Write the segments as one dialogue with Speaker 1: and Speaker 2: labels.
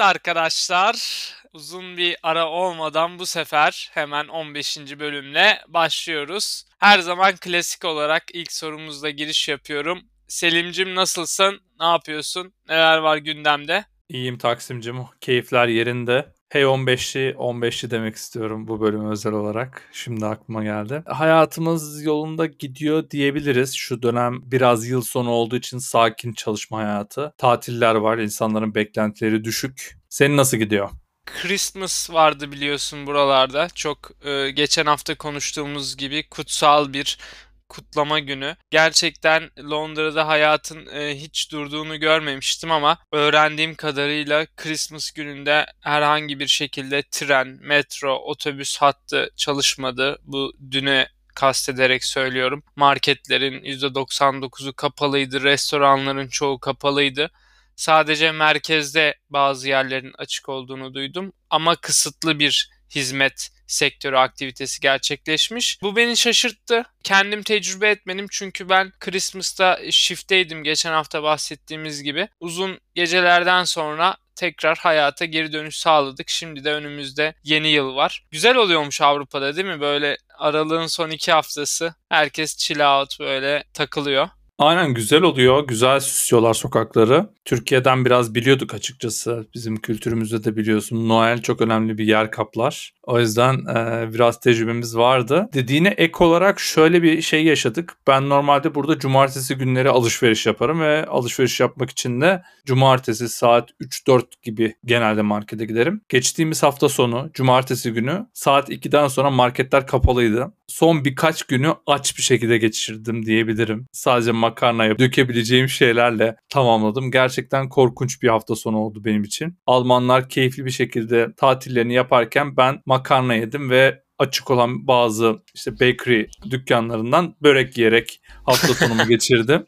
Speaker 1: Evet arkadaşlar uzun bir ara olmadan bu sefer hemen 15. bölümle başlıyoruz. Her zaman klasik olarak ilk sorumuzda giriş yapıyorum. Selimcim nasılsın? Ne yapıyorsun? Neler var gündemde?
Speaker 2: İyiyim Taksimcim. Keyifler yerinde. Hey 15'li 15'li demek istiyorum bu bölüm özel olarak. Şimdi aklıma geldi. Hayatımız yolunda gidiyor diyebiliriz. Şu dönem biraz yıl sonu olduğu için sakin çalışma hayatı. Tatiller var, insanların beklentileri düşük. Senin nasıl gidiyor?
Speaker 1: Christmas vardı biliyorsun buralarda. Çok e, geçen hafta konuştuğumuz gibi kutsal bir kutlama günü. Gerçekten Londra'da hayatın e, hiç durduğunu görmemiştim ama öğrendiğim kadarıyla Christmas gününde herhangi bir şekilde tren, metro, otobüs hattı çalışmadı. Bu düne kastederek söylüyorum. Marketlerin %99'u kapalıydı, restoranların çoğu kapalıydı. Sadece merkezde bazı yerlerin açık olduğunu duydum ama kısıtlı bir hizmet sektörü aktivitesi gerçekleşmiş. Bu beni şaşırttı. Kendim tecrübe etmedim çünkü ben Christmas'ta shift'teydim geçen hafta bahsettiğimiz gibi. Uzun gecelerden sonra tekrar hayata geri dönüş sağladık. Şimdi de önümüzde yeni yıl var. Güzel oluyormuş Avrupa'da değil mi? Böyle aralığın son iki haftası herkes chill out böyle takılıyor.
Speaker 2: Aynen güzel oluyor. Güzel süslüyorlar sokakları. Türkiye'den biraz biliyorduk açıkçası. Bizim kültürümüzde de biliyorsun Noel çok önemli bir yer kaplar. O yüzden e, biraz tecrübemiz vardı. Dediğine ek olarak şöyle bir şey yaşadık. Ben normalde burada cumartesi günleri alışveriş yaparım ve alışveriş yapmak için de cumartesi saat 3-4 gibi genelde markete giderim. Geçtiğimiz hafta sonu cumartesi günü saat 2'den sonra marketler kapalıydı. Son birkaç günü aç bir şekilde geçirdim diyebilirim. Sadece makarnaya dökebileceğim şeylerle tamamladım. Gerçekten korkunç bir hafta sonu oldu benim için. Almanlar keyifli bir şekilde tatillerini yaparken ben makarna yedim ve açık olan bazı işte bakery dükkanlarından börek yiyerek hafta sonumu geçirdim.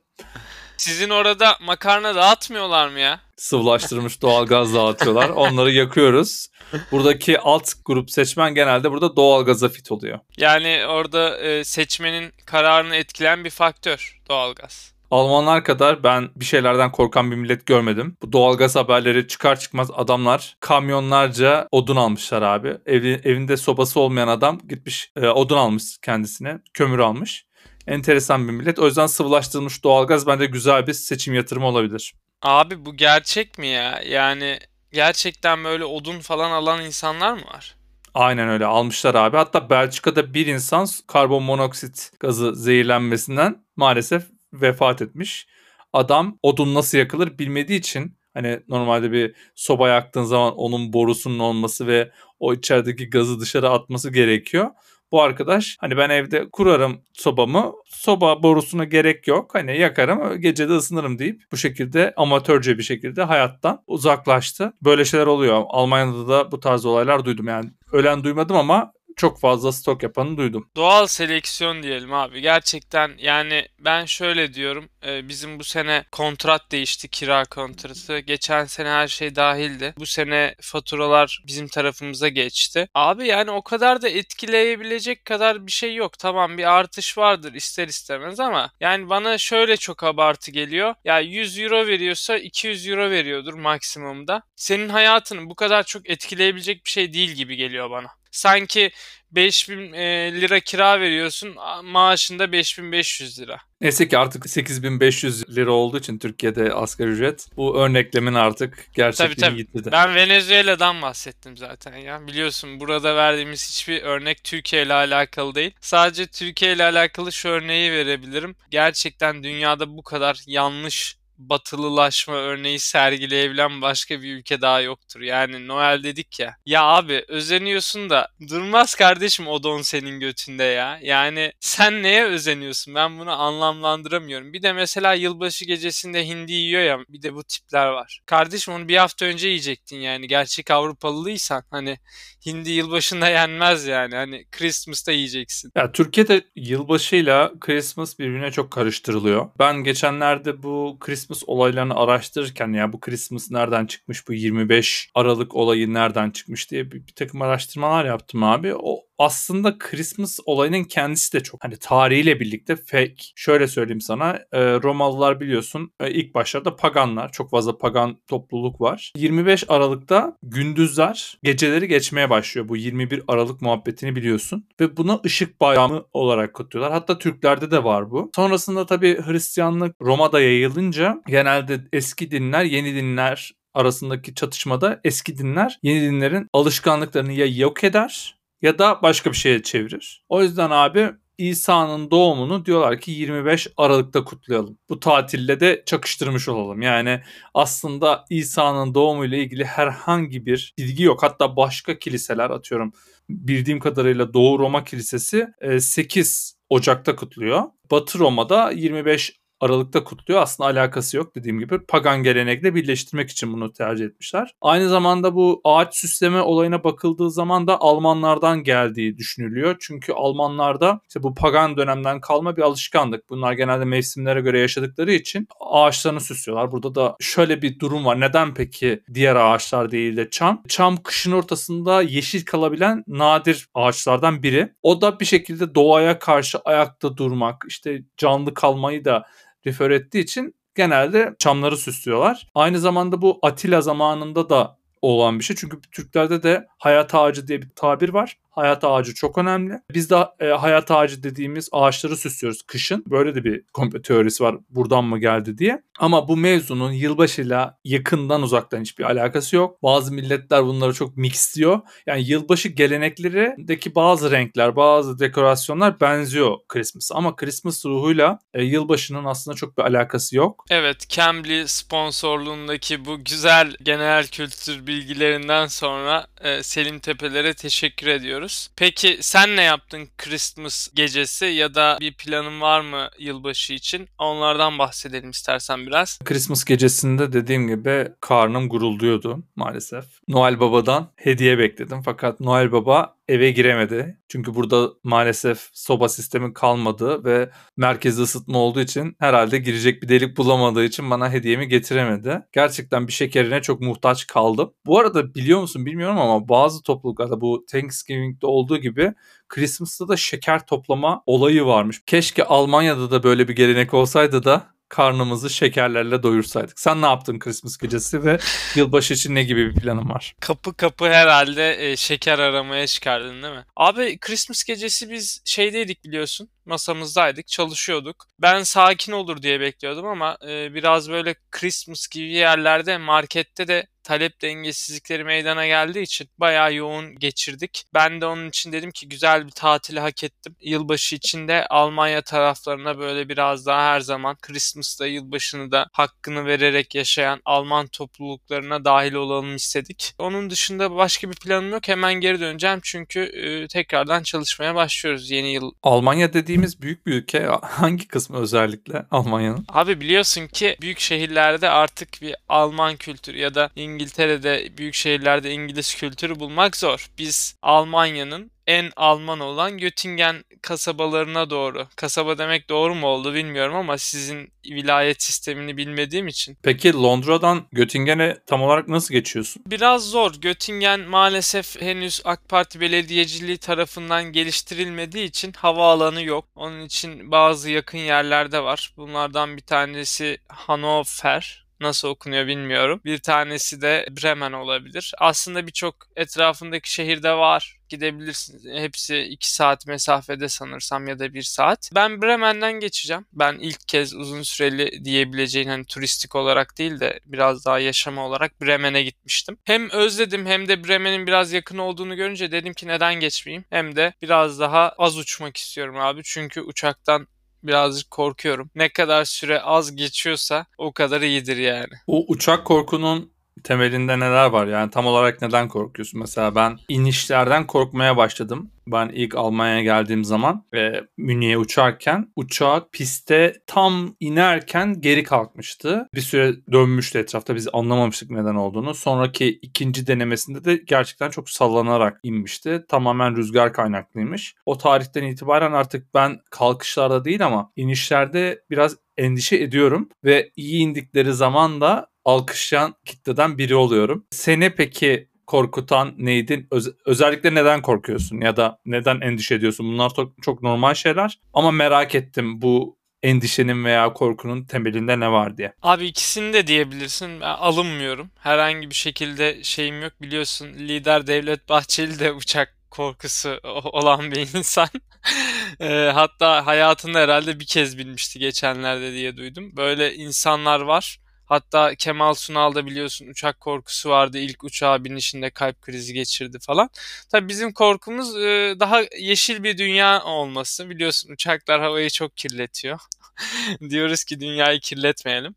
Speaker 1: Sizin orada makarna dağıtmıyorlar mı ya?
Speaker 2: Sıvılaştırılmış doğal gaz dağıtıyorlar. Onları yakıyoruz. Buradaki alt grup seçmen genelde burada doğal gaza fit oluyor.
Speaker 1: Yani orada e, seçmenin kararını etkileyen bir faktör doğalgaz.
Speaker 2: Almanlar kadar ben bir şeylerden korkan bir millet görmedim. Bu doğalgaz haberleri çıkar çıkmaz adamlar kamyonlarca odun almışlar abi. Evi, evinde sobası olmayan adam gitmiş e, odun almış kendisine, kömür almış. Enteresan bir millet. O yüzden sıvılaştırılmış doğalgaz bence güzel bir seçim yatırımı olabilir.
Speaker 1: Abi bu gerçek mi ya? Yani gerçekten böyle odun falan alan insanlar mı var?
Speaker 2: Aynen öyle almışlar abi. Hatta Belçika'da bir insan karbon monoksit gazı zehirlenmesinden maalesef vefat etmiş. Adam odun nasıl yakılır bilmediği için hani normalde bir soba yaktığın zaman onun borusunun olması ve o içerideki gazı dışarı atması gerekiyor. Bu arkadaş hani ben evde kurarım sobamı soba borusuna gerek yok hani yakarım gece de ısınırım deyip bu şekilde amatörce bir şekilde hayattan uzaklaştı. Böyle şeyler oluyor. Almanya'da da bu tarz olaylar duydum yani. Ölen duymadım ama çok fazla stok yapanı duydum.
Speaker 1: Doğal seleksiyon diyelim abi. Gerçekten yani ben şöyle diyorum. E, bizim bu sene kontrat değişti. Kira kontratı. Geçen sene her şey dahildi. Bu sene faturalar bizim tarafımıza geçti. Abi yani o kadar da etkileyebilecek kadar bir şey yok. Tamam bir artış vardır ister istemez ama yani bana şöyle çok abartı geliyor. Ya 100 euro veriyorsa 200 euro veriyordur maksimumda. Senin hayatını bu kadar çok etkileyebilecek bir şey değil gibi geliyor bana sanki 5000 e, lira kira veriyorsun maaşında 5500 lira.
Speaker 2: Neyse ki artık 8500 lira olduğu için Türkiye'de asgari ücret bu örneklemin artık gerçekliğini yitirdi.
Speaker 1: Ben Venezuela'dan bahsettim zaten ya. Biliyorsun burada verdiğimiz hiçbir örnek Türkiye ile alakalı değil. Sadece Türkiye ile alakalı şu örneği verebilirim. Gerçekten dünyada bu kadar yanlış batılılaşma örneği sergileyebilen başka bir ülke daha yoktur. Yani Noel dedik ya. Ya abi özeniyorsun da durmaz kardeşim o don senin götünde ya. Yani sen neye özeniyorsun? Ben bunu anlamlandıramıyorum. Bir de mesela yılbaşı gecesinde hindi yiyor ya bir de bu tipler var. Kardeşim onu bir hafta önce yiyecektin yani. Gerçek Avrupalıysan hani hindi yılbaşında yenmez yani. Hani Christmas'ta yiyeceksin.
Speaker 2: Ya Türkiye'de yılbaşıyla Christmas birbirine çok karıştırılıyor. Ben geçenlerde bu Christmas Christmas olaylarını araştırırken ya bu Christmas nereden çıkmış bu 25 Aralık olayı nereden çıkmış diye bir, bir takım araştırmalar yaptım abi. O aslında Christmas olayının kendisi de çok hani tarihiyle birlikte fake. Şöyle söyleyeyim sana e, Romalılar biliyorsun e, ilk başlarda paganlar. Çok fazla pagan topluluk var. 25 Aralık'ta gündüzler geceleri geçmeye başlıyor. Bu 21 Aralık muhabbetini biliyorsun. Ve buna ışık bayramı olarak kutluyorlar. Hatta Türklerde de var bu. Sonrasında tabii Hristiyanlık Roma'da yayılınca genelde eski dinler yeni dinler arasındaki çatışmada eski dinler yeni dinlerin alışkanlıklarını ya yok eder ya da başka bir şeye çevirir. O yüzden abi İsa'nın doğumunu diyorlar ki 25 Aralık'ta kutlayalım. Bu tatille de çakıştırmış olalım. Yani aslında İsa'nın doğumuyla ilgili herhangi bir bilgi yok. Hatta başka kiliseler atıyorum bildiğim kadarıyla Doğu Roma Kilisesi 8 e, Ocak'ta kutluyor. Batı Roma'da 25 Aralık'ta kutluyor. Aslında alakası yok dediğim gibi. Pagan gelenekle birleştirmek için bunu tercih etmişler. Aynı zamanda bu ağaç süsleme olayına bakıldığı zaman da Almanlardan geldiği düşünülüyor. Çünkü Almanlarda işte bu pagan dönemden kalma bir alışkanlık. Bunlar genelde mevsimlere göre yaşadıkları için ağaçlarını süslüyorlar. Burada da şöyle bir durum var. Neden peki diğer ağaçlar değil de çam? Çam kışın ortasında yeşil kalabilen nadir ağaçlardan biri. O da bir şekilde doğaya karşı ayakta durmak, işte canlı kalmayı da refer ettiği için genelde çamları süslüyorlar. Aynı zamanda bu Atilla zamanında da olan bir şey. Çünkü Türklerde de hayat ağacı diye bir tabir var. Hayat ağacı çok önemli. Biz de e, hayat ağacı dediğimiz ağaçları süslüyoruz kışın. Böyle de bir komplo teorisi var buradan mı geldi diye. Ama bu mevzunun yılbaşıyla yakından uzaktan hiçbir alakası yok. Bazı milletler bunları çok mixliyor. Yani yılbaşı geleneklerindeki bazı renkler, bazı dekorasyonlar benziyor Christmas. Ama Christmas ruhuyla e, yılbaşının aslında çok bir alakası yok.
Speaker 1: Evet, Cambly sponsorluğundaki bu güzel genel kültür bilgilerinden sonra e, Selim Tepelere teşekkür ediyoruz ediyoruz. Peki sen ne yaptın Christmas gecesi ya da bir planın var mı yılbaşı için? Onlardan bahsedelim istersen biraz.
Speaker 2: Christmas gecesinde dediğim gibi karnım gurulduyordu maalesef. Noel Baba'dan hediye bekledim fakat Noel Baba eve giremedi. Çünkü burada maalesef soba sistemi kalmadı ve merkezi ısıtma olduğu için herhalde girecek bir delik bulamadığı için bana hediyemi getiremedi. Gerçekten bir şekerine çok muhtaç kaldım. Bu arada biliyor musun bilmiyorum ama bazı topluluklarda bu Thanksgiving'de olduğu gibi Christmas'ta da şeker toplama olayı varmış. Keşke Almanya'da da böyle bir gelenek olsaydı da karnımızı şekerlerle doyursaydık. Sen ne yaptın Christmas gecesi ve yılbaşı için ne gibi bir planın var?
Speaker 1: Kapı kapı herhalde e, şeker aramaya çıkardın değil mi? Abi Christmas gecesi biz şeydeydik biliyorsun masamızdaydık, çalışıyorduk. Ben sakin olur diye bekliyordum ama e, biraz böyle Christmas gibi yerlerde markette de talep dengesizlikleri meydana geldiği için bayağı yoğun geçirdik. Ben de onun için dedim ki güzel bir tatili hak ettim. Yılbaşı için de Almanya taraflarına böyle biraz daha her zaman Christmas'ta yılbaşını da hakkını vererek yaşayan Alman topluluklarına dahil olalım istedik. Onun dışında başka bir planım yok. Hemen geri döneceğim çünkü e, tekrardan çalışmaya başlıyoruz yeni yıl.
Speaker 2: Almanya dediğimiz büyük bir ülke. Hangi kısmı özellikle Almanya'nın?
Speaker 1: Abi biliyorsun ki büyük şehirlerde artık bir Alman kültürü ya da İngiltere'de büyük şehirlerde İngiliz kültürü bulmak zor. Biz Almanya'nın en Alman olan Göttingen kasabalarına doğru. Kasaba demek doğru mu oldu bilmiyorum ama sizin vilayet sistemini bilmediğim için.
Speaker 2: Peki Londra'dan Göttingen'e tam olarak nasıl geçiyorsun?
Speaker 1: Biraz zor. Göttingen maalesef henüz AK Parti belediyeciliği tarafından geliştirilmediği için havaalanı yok. Onun için bazı yakın yerlerde var. Bunlardan bir tanesi Hannover nasıl okunuyor bilmiyorum. Bir tanesi de Bremen olabilir. Aslında birçok etrafındaki şehirde var. Gidebilirsiniz. Hepsi 2 saat mesafede sanırsam ya da 1 saat. Ben Bremen'den geçeceğim. Ben ilk kez uzun süreli diyebileceğin hani turistik olarak değil de biraz daha yaşama olarak Bremen'e gitmiştim. Hem özledim hem de Bremen'in biraz yakın olduğunu görünce dedim ki neden geçmeyeyim. Hem de biraz daha az uçmak istiyorum abi. Çünkü uçaktan birazcık korkuyorum. Ne kadar süre az geçiyorsa o kadar iyidir yani.
Speaker 2: O uçak korkunun temelinde neler var? Yani tam olarak neden korkuyorsun? Mesela ben inişlerden korkmaya başladım. Ben ilk Almanya'ya geldiğim zaman ve Münih'e uçarken uçak piste tam inerken geri kalkmıştı. Bir süre dönmüştü etrafta biz anlamamıştık neden olduğunu. Sonraki ikinci denemesinde de gerçekten çok sallanarak inmişti. Tamamen rüzgar kaynaklıymış. O tarihten itibaren artık ben kalkışlarda değil ama inişlerde biraz endişe ediyorum ve iyi indikleri zaman da alkışlayan kitleden biri oluyorum. Seni peki korkutan neydi? Öz- özellikle neden korkuyorsun ya da neden endişe ediyorsun? Bunlar çok, çok normal şeyler ama merak ettim bu endişenin veya korkunun temelinde ne var diye.
Speaker 1: Abi ikisini de diyebilirsin. Ben alınmıyorum. Herhangi bir şekilde şeyim yok. Biliyorsun lider Devlet Bahçeli de uçak korkusu olan bir insan. e, hatta hayatında herhalde bir kez binmişti geçenlerde diye duydum. Böyle insanlar var. Hatta Kemal Sunal da biliyorsun uçak korkusu vardı. İlk uçağa binişinde kalp krizi geçirdi falan. Tabii bizim korkumuz e, daha yeşil bir dünya olması. Biliyorsun uçaklar havayı çok kirletiyor. Diyoruz ki dünyayı kirletmeyelim.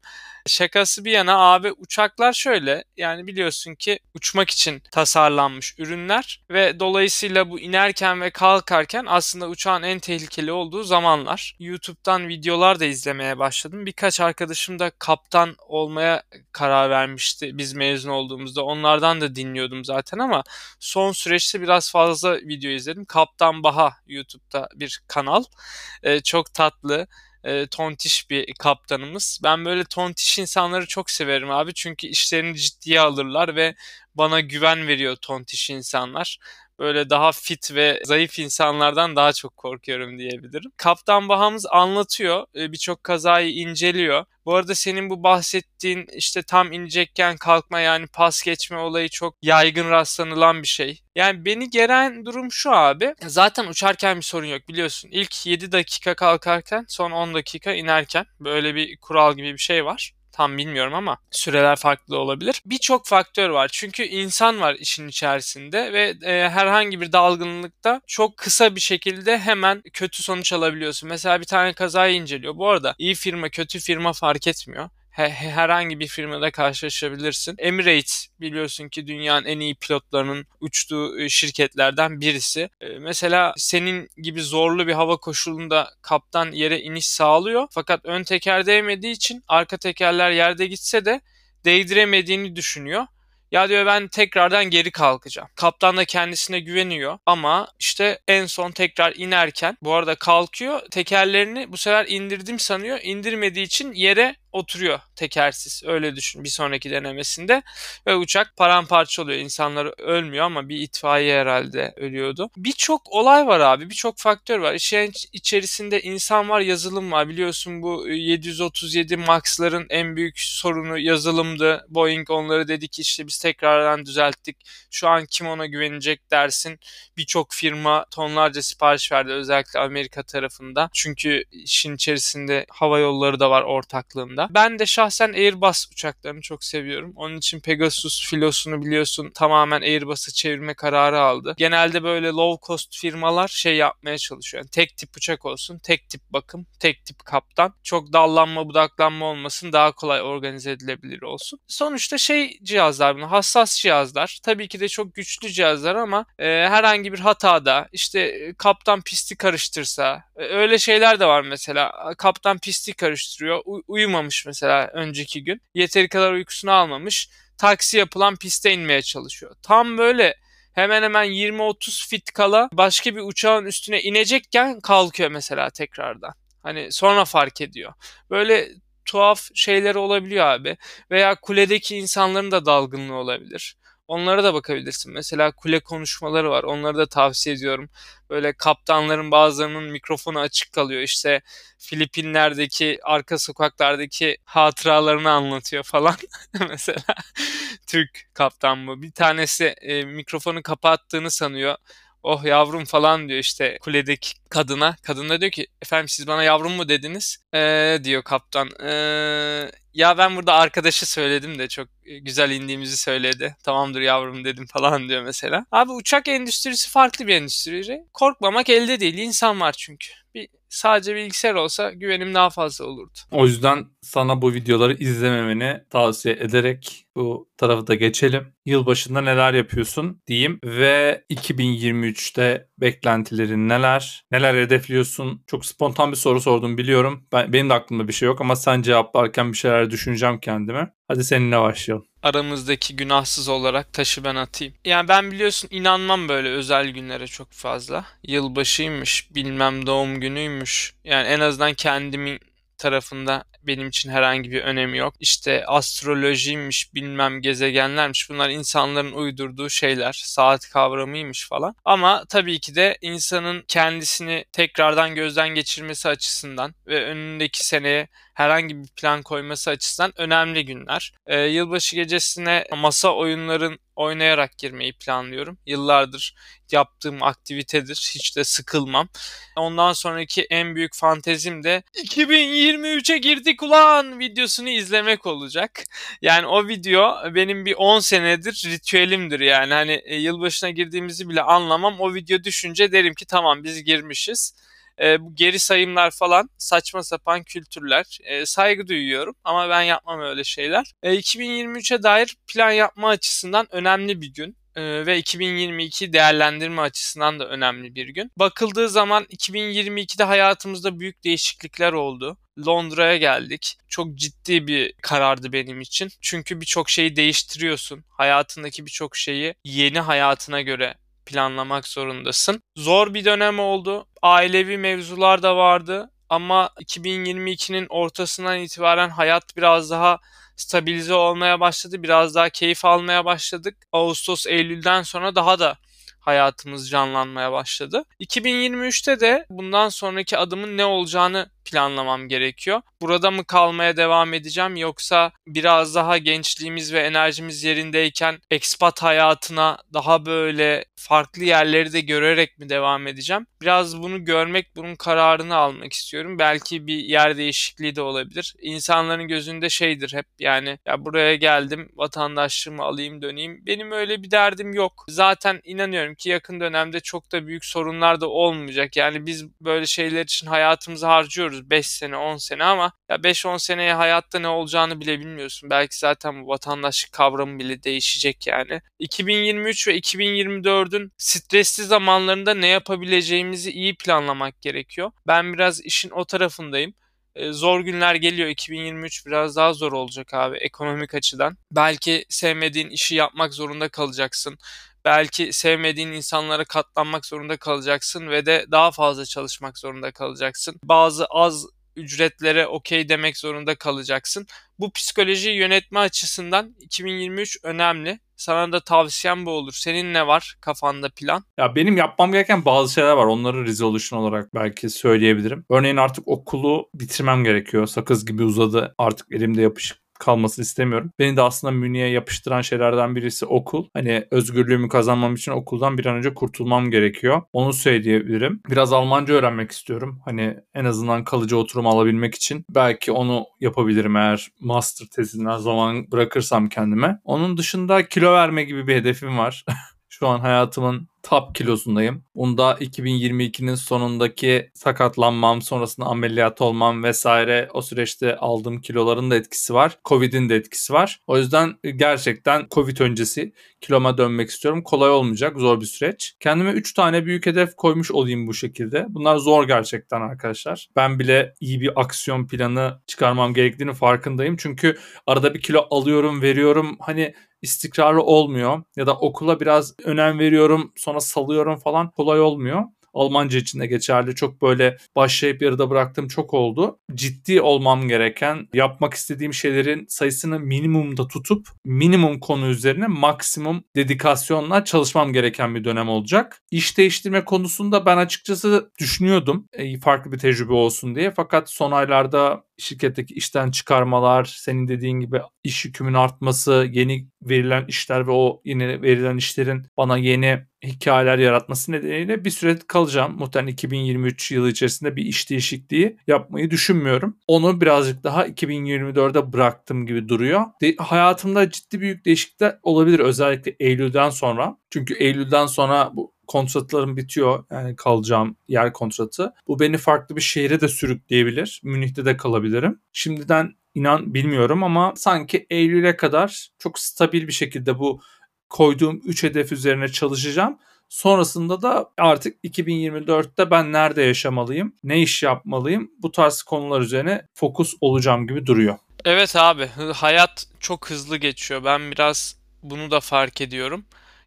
Speaker 1: Şakası bir yana abi uçaklar şöyle yani biliyorsun ki uçmak için tasarlanmış ürünler ve dolayısıyla bu inerken ve kalkarken aslında uçağın en tehlikeli olduğu zamanlar. YouTube'dan videolar da izlemeye başladım. Birkaç arkadaşım da kaptan olmaya karar vermişti biz mezun olduğumuzda. Onlardan da dinliyordum zaten ama son süreçte biraz fazla video izledim. Kaptan Baha YouTube'da bir kanal. Ee, çok tatlı e, tontiş bir kaptanımız. Ben böyle tontiş insanları çok severim abi. Çünkü işlerini ciddiye alırlar ve bana güven veriyor tontiş insanlar böyle daha fit ve zayıf insanlardan daha çok korkuyorum diyebilirim. Kaptan Bahamız anlatıyor. E, birçok kazayı inceliyor. Bu arada senin bu bahsettiğin işte tam inecekken kalkma yani pas geçme olayı çok yaygın rastlanılan bir şey. Yani beni gelen durum şu abi. Zaten uçarken bir sorun yok biliyorsun. İlk 7 dakika kalkarken son 10 dakika inerken böyle bir kural gibi bir şey var. Tam bilmiyorum ama süreler farklı olabilir. Birçok faktör var. Çünkü insan var işin içerisinde ve e, herhangi bir dalgınlıkta çok kısa bir şekilde hemen kötü sonuç alabiliyorsun. Mesela bir tane kazayı inceliyor. Bu arada iyi firma kötü firma fark etmiyor herhangi bir firmada karşılaşabilirsin. Emirates biliyorsun ki dünyanın en iyi pilotlarının uçtuğu e, şirketlerden birisi. E, mesela senin gibi zorlu bir hava koşulunda kaptan yere iniş sağlıyor. Fakat ön teker değmediği için arka tekerler yerde gitse de değdiremediğini düşünüyor. Ya diyor ben tekrardan geri kalkacağım. Kaptan da kendisine güveniyor ama işte en son tekrar inerken bu arada kalkıyor. Tekerlerini bu sefer indirdim sanıyor. İndirmediği için yere oturuyor tekersiz. Öyle düşün bir sonraki denemesinde. Ve uçak paramparça oluyor. İnsanlar ölmüyor ama bir itfaiye herhalde ölüyordu. Birçok olay var abi. Birçok faktör var. İşin içerisinde insan var, yazılım var. Biliyorsun bu 737 Max'ların en büyük sorunu yazılımdı. Boeing onları dedi ki işte biz tekrardan düzelttik. Şu an kim ona güvenecek dersin. Birçok firma tonlarca sipariş verdi özellikle Amerika tarafında. Çünkü işin içerisinde hava yolları da var ortaklığında uçaklarında. Ben de şahsen Airbus uçaklarını çok seviyorum. Onun için Pegasus filosunu biliyorsun tamamen Airbus'a çevirme kararı aldı. Genelde böyle low cost firmalar şey yapmaya çalışıyor. Yani tek tip uçak olsun, tek tip bakım, tek tip kaptan. Çok dallanma budaklanma olmasın daha kolay organize edilebilir olsun. Sonuçta şey cihazlar bunlar hassas cihazlar. Tabii ki de çok güçlü cihazlar ama e, herhangi bir hatada işte e, kaptan pisti karıştırsa e, öyle şeyler de var mesela. Kaptan pisti karıştırıyor. U- uyumamış almamış mesela önceki gün. Yeteri kadar uykusunu almamış. Taksi yapılan piste inmeye çalışıyor. Tam böyle hemen hemen 20-30 fit kala başka bir uçağın üstüne inecekken kalkıyor mesela tekrardan. Hani sonra fark ediyor. Böyle tuhaf şeyler olabiliyor abi. Veya kuledeki insanların da dalgınlığı olabilir. Onlara da bakabilirsin. Mesela kule konuşmaları var. Onları da tavsiye ediyorum. Böyle kaptanların bazılarının mikrofonu açık kalıyor. İşte Filipinler'deki arka sokaklardaki hatıralarını anlatıyor falan. Mesela Türk kaptan bu. Bir tanesi e, mikrofonu kapattığını sanıyor oh yavrum falan diyor işte kuledeki kadına. Kadın da diyor ki efendim siz bana yavrum mu dediniz? Ee, diyor kaptan. Ee, ya ben burada arkadaşı söyledim de çok güzel indiğimizi söyledi. Tamamdır yavrum dedim falan diyor mesela. Abi uçak endüstrisi farklı bir endüstri. Korkmamak elde değil. İnsan var çünkü. Bir sadece bilgisayar olsa güvenim daha fazla olurdu.
Speaker 2: O yüzden sana bu videoları izlememeni tavsiye ederek bu tarafı da geçelim. Yılbaşında neler yapıyorsun diyeyim ve 2023'te beklentilerin neler? Neler hedefliyorsun? Çok spontan bir soru sordum biliyorum. Ben, benim de aklımda bir şey yok ama sen cevaplarken bir şeyler düşüneceğim kendime. Hadi seninle başlayalım.
Speaker 1: Aramızdaki günahsız olarak taşı ben atayım. Yani ben biliyorsun inanmam böyle özel günlere çok fazla. Yılbaşıymış, bilmem doğum günüymüş. Yani en azından kendimin tarafında benim için herhangi bir önemi yok. İşte astrolojiymiş, bilmem gezegenlermiş. Bunlar insanların uydurduğu şeyler. Saat kavramıymış falan. Ama tabii ki de insanın kendisini tekrardan gözden geçirmesi açısından ve önündeki seneye herhangi bir plan koyması açısından önemli günler. Ee, yılbaşı gecesine masa oyunların oynayarak girmeyi planlıyorum. Yıllardır yaptığım aktivitedir. Hiç de sıkılmam. Ondan sonraki en büyük fantezim de 2023'e girdik ulan videosunu izlemek olacak. Yani o video benim bir 10 senedir ritüelimdir yani. Hani e, yılbaşına girdiğimizi bile anlamam. O video düşünce derim ki tamam biz girmişiz e, bu geri sayımlar falan saçma sapan kültürler. E, saygı duyuyorum ama ben yapmam öyle şeyler. E, 2023'e dair plan yapma açısından önemli bir gün ve 2022 değerlendirme açısından da önemli bir gün. Bakıldığı zaman 2022'de hayatımızda büyük değişiklikler oldu. Londra'ya geldik. Çok ciddi bir karardı benim için. Çünkü birçok şeyi değiştiriyorsun. Hayatındaki birçok şeyi yeni hayatına göre planlamak zorundasın. Zor bir dönem oldu. Ailevi mevzular da vardı ama 2022'nin ortasından itibaren hayat biraz daha stabilize olmaya başladı. Biraz daha keyif almaya başladık. Ağustos, Eylül'den sonra daha da hayatımız canlanmaya başladı. 2023'te de bundan sonraki adımın ne olacağını planlamam gerekiyor. Burada mı kalmaya devam edeceğim yoksa biraz daha gençliğimiz ve enerjimiz yerindeyken expat hayatına daha böyle farklı yerleri de görerek mi devam edeceğim? Biraz bunu görmek, bunun kararını almak istiyorum. Belki bir yer değişikliği de olabilir. İnsanların gözünde şeydir hep yani ya buraya geldim vatandaşlığımı alayım döneyim. Benim öyle bir derdim yok. Zaten inanıyorum ki yakın dönemde çok da büyük sorunlar da olmayacak. Yani biz böyle şeyler için hayatımızı harcıyoruz bekliyoruz 5 sene 10 sene ama ya 5-10 seneye hayatta ne olacağını bile bilmiyorsun. Belki zaten bu vatandaşlık kavramı bile değişecek yani. 2023 ve 2024'ün stresli zamanlarında ne yapabileceğimizi iyi planlamak gerekiyor. Ben biraz işin o tarafındayım zor günler geliyor. 2023 biraz daha zor olacak abi ekonomik açıdan. Belki sevmediğin işi yapmak zorunda kalacaksın belki sevmediğin insanlara katlanmak zorunda kalacaksın ve de daha fazla çalışmak zorunda kalacaksın. Bazı az ücretlere okey demek zorunda kalacaksın. Bu psikolojiyi yönetme açısından 2023 önemli. Sana da tavsiyem bu olur. Senin ne var kafanda plan?
Speaker 2: Ya benim yapmam gereken bazı şeyler var. Onları resolution olarak belki söyleyebilirim. Örneğin artık okulu bitirmem gerekiyor. Sakız gibi uzadı. Artık elimde yapışık kalmasını istemiyorum. Beni de aslında Münih'e yapıştıran şeylerden birisi okul. Hani özgürlüğümü kazanmam için okuldan bir an önce kurtulmam gerekiyor. Onu söyleyebilirim. Biraz Almanca öğrenmek istiyorum. Hani en azından kalıcı oturum alabilmek için. Belki onu yapabilirim eğer master tezinden zaman bırakırsam kendime. Onun dışında kilo verme gibi bir hedefim var. Şu an hayatımın top kilosundayım. Bunda 2022'nin sonundaki sakatlanmam, sonrasında ameliyat olmam vesaire o süreçte aldığım kiloların da etkisi var. Covid'in de etkisi var. O yüzden gerçekten Covid öncesi kiloma dönmek istiyorum. Kolay olmayacak, zor bir süreç. Kendime 3 tane büyük hedef koymuş olayım bu şekilde. Bunlar zor gerçekten arkadaşlar. Ben bile iyi bir aksiyon planı çıkarmam gerektiğini farkındayım. Çünkü arada bir kilo alıyorum, veriyorum. Hani istikrarlı olmuyor ya da okula biraz önem veriyorum sonra salıyorum falan kolay olmuyor. Almanca için de geçerli. Çok böyle başlayıp yarıda bıraktığım çok oldu. Ciddi olmam gereken, yapmak istediğim şeylerin sayısını minimumda tutup minimum konu üzerine maksimum dedikasyonla çalışmam gereken bir dönem olacak. İş değiştirme konusunda ben açıkçası düşünüyordum. E, farklı bir tecrübe olsun diye. Fakat son aylarda şirketteki işten çıkarmalar, senin dediğin gibi iş yükümün artması, yeni verilen işler ve o yeni verilen işlerin bana yeni hikayeler yaratması nedeniyle bir süre kalacağım. Muhtemelen 2023 yılı içerisinde bir iş değişikliği yapmayı düşünmüyorum. Onu birazcık daha 2024'de bıraktım gibi duruyor. De- hayatımda ciddi büyük değişiklikler olabilir özellikle Eylül'den sonra. Çünkü Eylül'den sonra bu kontratlarım bitiyor. Yani kalacağım yer kontratı. Bu beni farklı bir şehre de sürükleyebilir. Münih'te de kalabilirim. Şimdiden inan bilmiyorum ama sanki Eylül'e kadar çok stabil bir şekilde bu koyduğum 3 hedef üzerine çalışacağım. Sonrasında da artık 2024'te ben nerede yaşamalıyım, ne iş yapmalıyım bu tarz konular üzerine fokus olacağım gibi duruyor.
Speaker 1: Evet abi hayat çok hızlı geçiyor. Ben biraz bunu da fark ediyorum.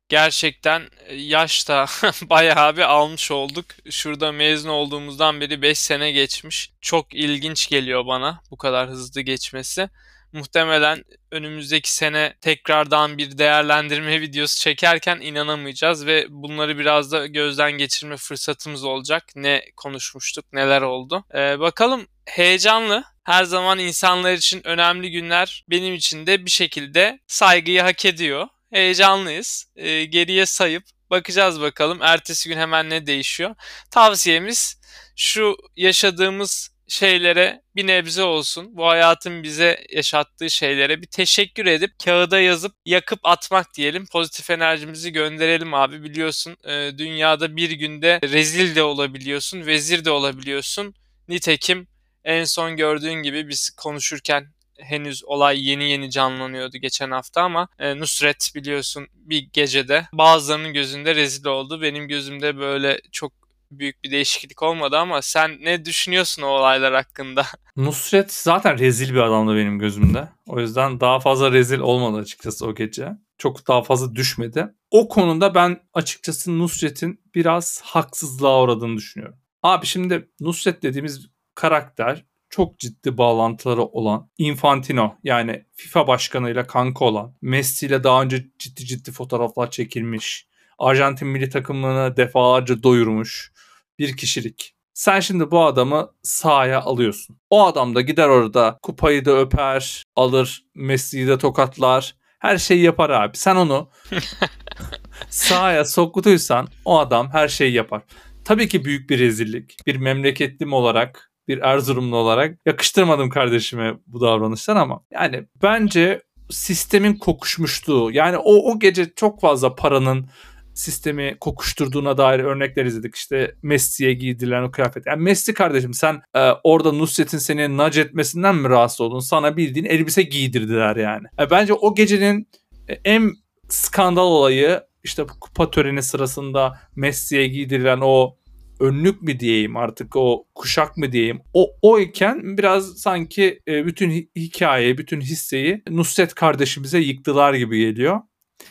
Speaker 1: Gerçekten e, yaşta bayağı bir almış olduk. Şurada mezun olduğumuzdan beri 5 sene geçmiş. Çok ilginç geliyor bana bu kadar hızlı geçmesi. Muhtemelen önümüzdeki sene tekrardan bir değerlendirme videosu çekerken inanamayacağız ve bunları biraz da gözden geçirme fırsatımız olacak. Ne konuşmuştuk, neler oldu. Ee, bakalım heyecanlı. Her zaman insanlar için önemli günler benim için de bir şekilde saygıyı hak ediyor heyecanlıyız. E, geriye sayıp bakacağız bakalım. Ertesi gün hemen ne değişiyor. Tavsiyemiz şu yaşadığımız şeylere bir nebze olsun. Bu hayatın bize yaşattığı şeylere bir teşekkür edip kağıda yazıp yakıp atmak diyelim. Pozitif enerjimizi gönderelim abi. Biliyorsun e, dünyada bir günde rezil de olabiliyorsun, vezir de olabiliyorsun. Nitekim en son gördüğün gibi biz konuşurken henüz olay yeni yeni canlanıyordu geçen hafta ama e, Nusret biliyorsun bir gecede bazılarının gözünde rezil oldu. Benim gözümde böyle çok büyük bir değişiklik olmadı ama sen ne düşünüyorsun o olaylar hakkında?
Speaker 2: Nusret zaten rezil bir adamdı benim gözümde. O yüzden daha fazla rezil olmadı açıkçası o gece. Çok daha fazla düşmedi. O konuda ben açıkçası Nusret'in biraz haksızlığa uğradığını düşünüyorum. Abi şimdi Nusret dediğimiz karakter çok ciddi bağlantıları olan Infantino yani FIFA başkanıyla kanka olan Messi ile daha önce ciddi ciddi fotoğraflar çekilmiş. Arjantin milli takımını defalarca doyurmuş bir kişilik. Sen şimdi bu adamı sahaya alıyorsun. O adam da gider orada kupayı da öper, alır, Messi'yi de tokatlar. Her şeyi yapar abi. Sen onu sahaya soktuysan o adam her şeyi yapar. Tabii ki büyük bir rezillik. Bir memleketlim olarak bir Erzurumlu olarak yakıştırmadım kardeşime bu davranışlar ama yani bence sistemin kokuşmuşluğu yani o o gece çok fazla paranın sistemi kokuşturduğuna dair örnekler izledik. İşte Messi'ye giydiren o kıyafet. Yani Messi kardeşim sen e, orada Nusret'in seni nac etmesinden mi rahatsız oldun? Sana bildiğin elbise giydirdiler yani. E, bence o gecenin en skandal olayı işte bu kupa töreni sırasında Messi'ye giydirilen o önlük mü diyeyim artık o kuşak mı diyeyim o o iken biraz sanki e, bütün hikayeyi bütün hisseyi Nusret kardeşimize yıktılar gibi geliyor.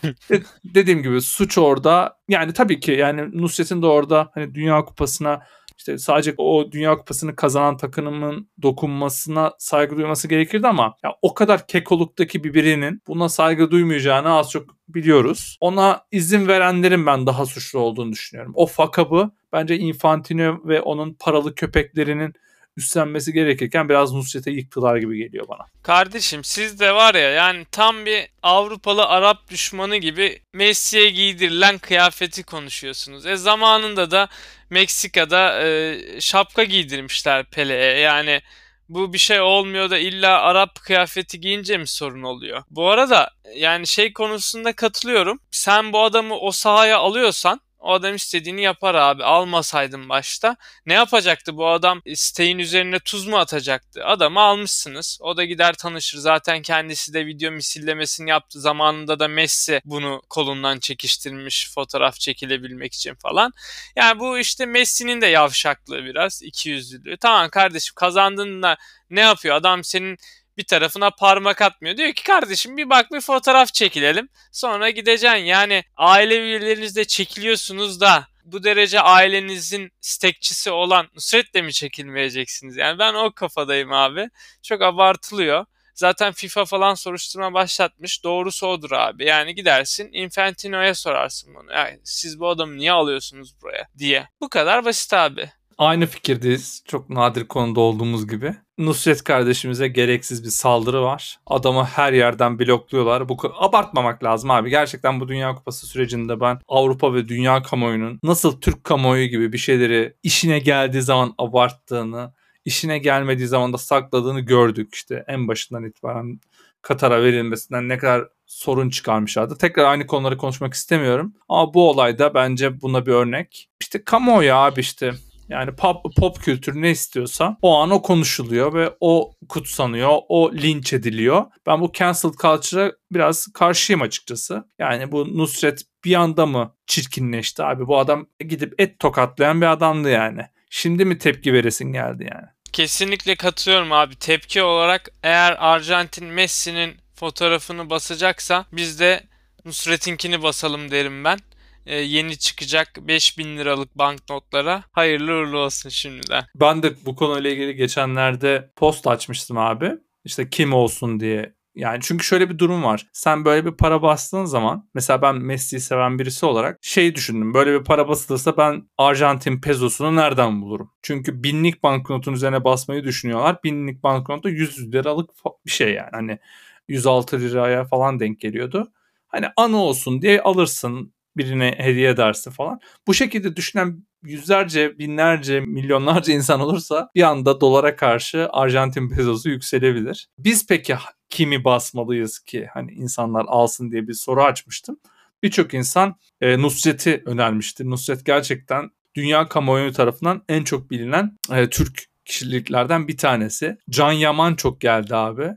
Speaker 2: Dediğim gibi suç orada yani tabii ki yani Nusret'in de orada hani Dünya Kupası'na işte sadece o Dünya Kupası'nı kazanan takımın dokunmasına saygı duyması gerekirdi ama ya o kadar kekoluktaki bir birinin buna saygı duymayacağını az çok biliyoruz. Ona izin verenlerin ben daha suçlu olduğunu düşünüyorum. O fakabı bence Infantino ve onun paralı köpeklerinin üstlenmesi gerekirken biraz Nusret'e yıktılar gibi geliyor bana.
Speaker 1: Kardeşim siz de var ya yani tam bir Avrupalı Arap düşmanı gibi Messi'ye giydirilen kıyafeti konuşuyorsunuz. E zamanında da Meksika'da e, şapka giydirmişler Pele'ye. Yani bu bir şey olmuyor da illa Arap kıyafeti giyince mi sorun oluyor? Bu arada yani şey konusunda katılıyorum. Sen bu adamı o sahaya alıyorsan o adam istediğini yapar abi. Almasaydım başta. Ne yapacaktı bu adam? Stein üzerine tuz mu atacaktı? Adamı almışsınız. O da gider tanışır. Zaten kendisi de video misillemesini yaptı. Zamanında da Messi bunu kolundan çekiştirmiş fotoğraf çekilebilmek için falan. Yani bu işte Messi'nin de yavşaklığı biraz. ikiyüzlülüğü. Tamam kardeşim kazandığında ne yapıyor? Adam senin bir tarafına parmak atmıyor. Diyor ki kardeşim bir bak bir fotoğraf çekilelim. Sonra gideceksin. Yani aile üyelerinizle çekiliyorsunuz da bu derece ailenizin stekçisi olan Nusret'le mi çekilmeyeceksiniz? Yani ben o kafadayım abi. Çok abartılıyor. Zaten FIFA falan soruşturma başlatmış. Doğrusu odur abi. Yani gidersin Infantino'ya sorarsın bunu. Yani siz bu adamı niye alıyorsunuz buraya diye. Bu kadar basit abi.
Speaker 2: Aynı fikirdeyiz. Çok nadir konuda olduğumuz gibi. Nusret kardeşimize gereksiz bir saldırı var. Adamı her yerden blokluyorlar. Bu abartmamak lazım abi. Gerçekten bu Dünya Kupası sürecinde ben Avrupa ve dünya kamuoyunun nasıl Türk kamuoyu gibi bir şeyleri işine geldiği zaman abarttığını, işine gelmediği zaman da sakladığını gördük işte en başından itibaren Katar'a verilmesinden ne kadar sorun çıkarmışlardı. Tekrar aynı konuları konuşmak istemiyorum. Ama bu olayda bence buna bir örnek. İşte kamuoyu abi işte yani pop, pop kültür ne istiyorsa o an o konuşuluyor ve o kutsanıyor, o linç ediliyor. Ben bu cancel culture'a biraz karşıyım açıkçası. Yani bu Nusret bir anda mı çirkinleşti abi? Bu adam gidip et tokatlayan bir adamdı yani. Şimdi mi tepki veresin geldi yani?
Speaker 1: Kesinlikle katılıyorum abi. Tepki olarak eğer Arjantin Messi'nin fotoğrafını basacaksa biz de Nusret'inkini basalım derim ben. Ee, yeni çıkacak 5000 liralık banknotlara hayırlı uğurlu olsun şimdiden.
Speaker 2: Ben de bu konuyla ilgili geçenlerde post açmıştım abi. İşte kim olsun diye yani çünkü şöyle bir durum var. Sen böyle bir para bastığın zaman mesela ben Messi'yi seven birisi olarak şey düşündüm. Böyle bir para basılırsa ben Arjantin pezosunu nereden bulurum? Çünkü binlik banknotun üzerine basmayı düşünüyorlar. Binlik banknotu 100 liralık bir şey yani. Hani 106 liraya falan denk geliyordu. Hani anı olsun diye alırsın birine hediye edersin falan. Bu şekilde düşünen yüzlerce, binlerce, milyonlarca insan olursa bir anda dolara karşı Arjantin pezosu yükselebilir. Biz peki kimi basmalıyız ki hani insanlar alsın diye bir soru açmıştım. Birçok insan e, Nusret'i önermişti. Nusret gerçekten dünya kamuoyu tarafından en çok bilinen e, Türk kişiliklerden bir tanesi. Can Yaman çok geldi abi.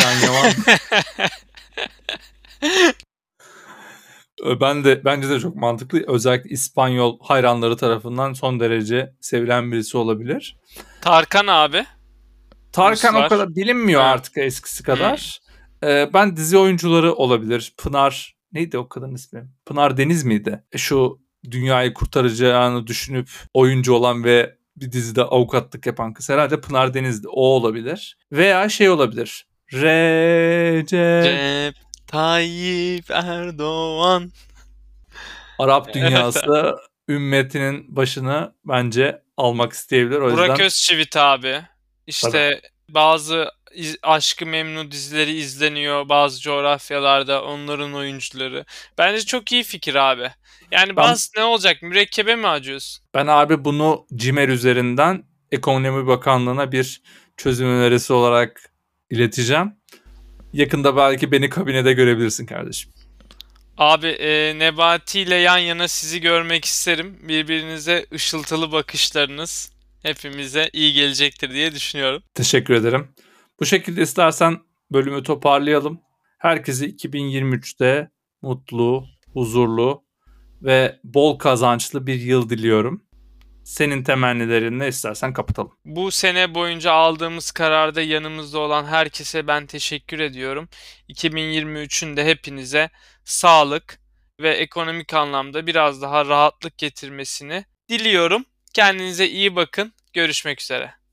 Speaker 2: Can Yaman Ben de bence de çok mantıklı. Özellikle İspanyol hayranları tarafından son derece sevilen birisi olabilir.
Speaker 1: Tarkan abi.
Speaker 2: Tarkan Ruslar. o kadar bilinmiyor evet. artık eskisi kadar. Hmm. Ee, ben dizi oyuncuları olabilir. Pınar neydi o kadın ismi? Pınar Deniz miydi? E, şu dünyayı kurtaracağını düşünüp oyuncu olan ve bir dizide avukatlık yapan kız herhalde Pınar Deniz'di. O olabilir. Veya şey olabilir. Recep
Speaker 1: Tayyip Erdoğan.
Speaker 2: Arap dünyası ümmetinin başını bence almak isteyebilir. O
Speaker 1: Burak
Speaker 2: yüzden...
Speaker 1: Özçivit abi. İşte Tabii. bazı iz, Aşkı Memnu dizileri izleniyor bazı coğrafyalarda onların oyuncuları. Bence çok iyi fikir abi. Yani bazı ben, ne olacak mürekkebe mi acıyorsun?
Speaker 2: Ben abi bunu Cimer üzerinden Ekonomi Bakanlığı'na bir çözüm önerisi olarak ileteceğim. Yakında belki beni kabinede görebilirsin kardeşim.
Speaker 1: Abi e, Nebati ile yan yana sizi görmek isterim. Birbirinize ışıltılı bakışlarınız hepimize iyi gelecektir diye düşünüyorum.
Speaker 2: Teşekkür ederim. Bu şekilde istersen bölümü toparlayalım. Herkese 2023'te mutlu, huzurlu ve bol kazançlı bir yıl diliyorum. Senin temennilerin ne istersen kapatalım.
Speaker 1: Bu sene boyunca aldığımız kararda yanımızda olan herkese ben teşekkür ediyorum. 2023'ün de hepinize sağlık ve ekonomik anlamda biraz daha rahatlık getirmesini diliyorum. Kendinize iyi bakın. Görüşmek üzere.